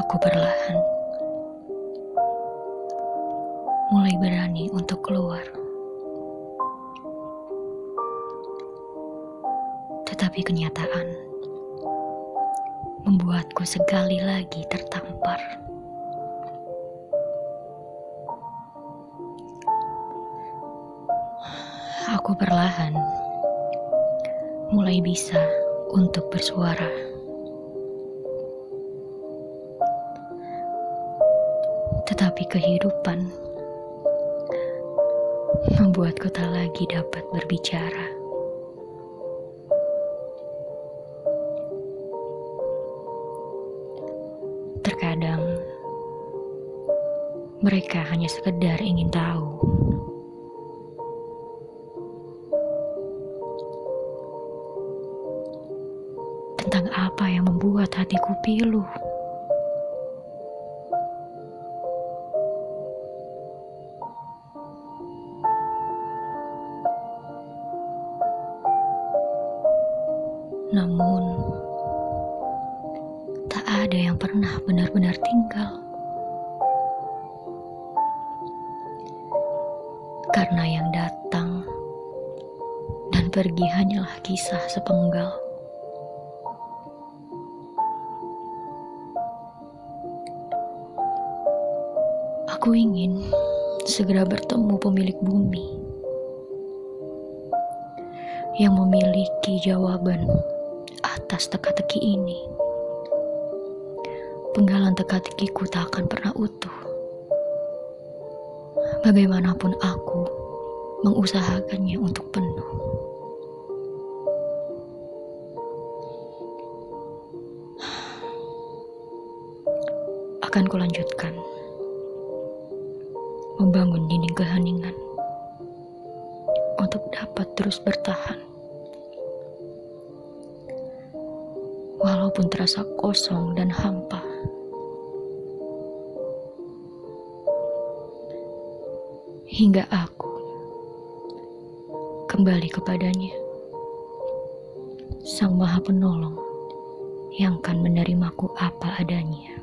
Aku perlahan mulai berani untuk keluar. Tetapi kenyataan membuatku sekali lagi tertampar. Aku perlahan mulai bisa untuk bersuara. Tetapi kehidupan membuatku tak lagi dapat berbicara. Terkadang mereka hanya sekedar ingin tahu tentang apa yang membuat hatiku pilu. Namun, tak ada yang pernah benar-benar tinggal. Karena yang datang dan pergi hanyalah kisah sepenggal. Aku ingin segera bertemu pemilik bumi yang memiliki jawaban atas teka-teki ini. Penggalan teka-tekiku tak akan pernah utuh. Bagaimanapun aku mengusahakannya untuk penuh. Akan kulanjutkan membangun dinding keheningan untuk dapat terus bertahan. Walaupun terasa kosong dan hampa. Hingga aku kembali kepadanya. Sang Maha Penolong yang akan menerimaku apa adanya.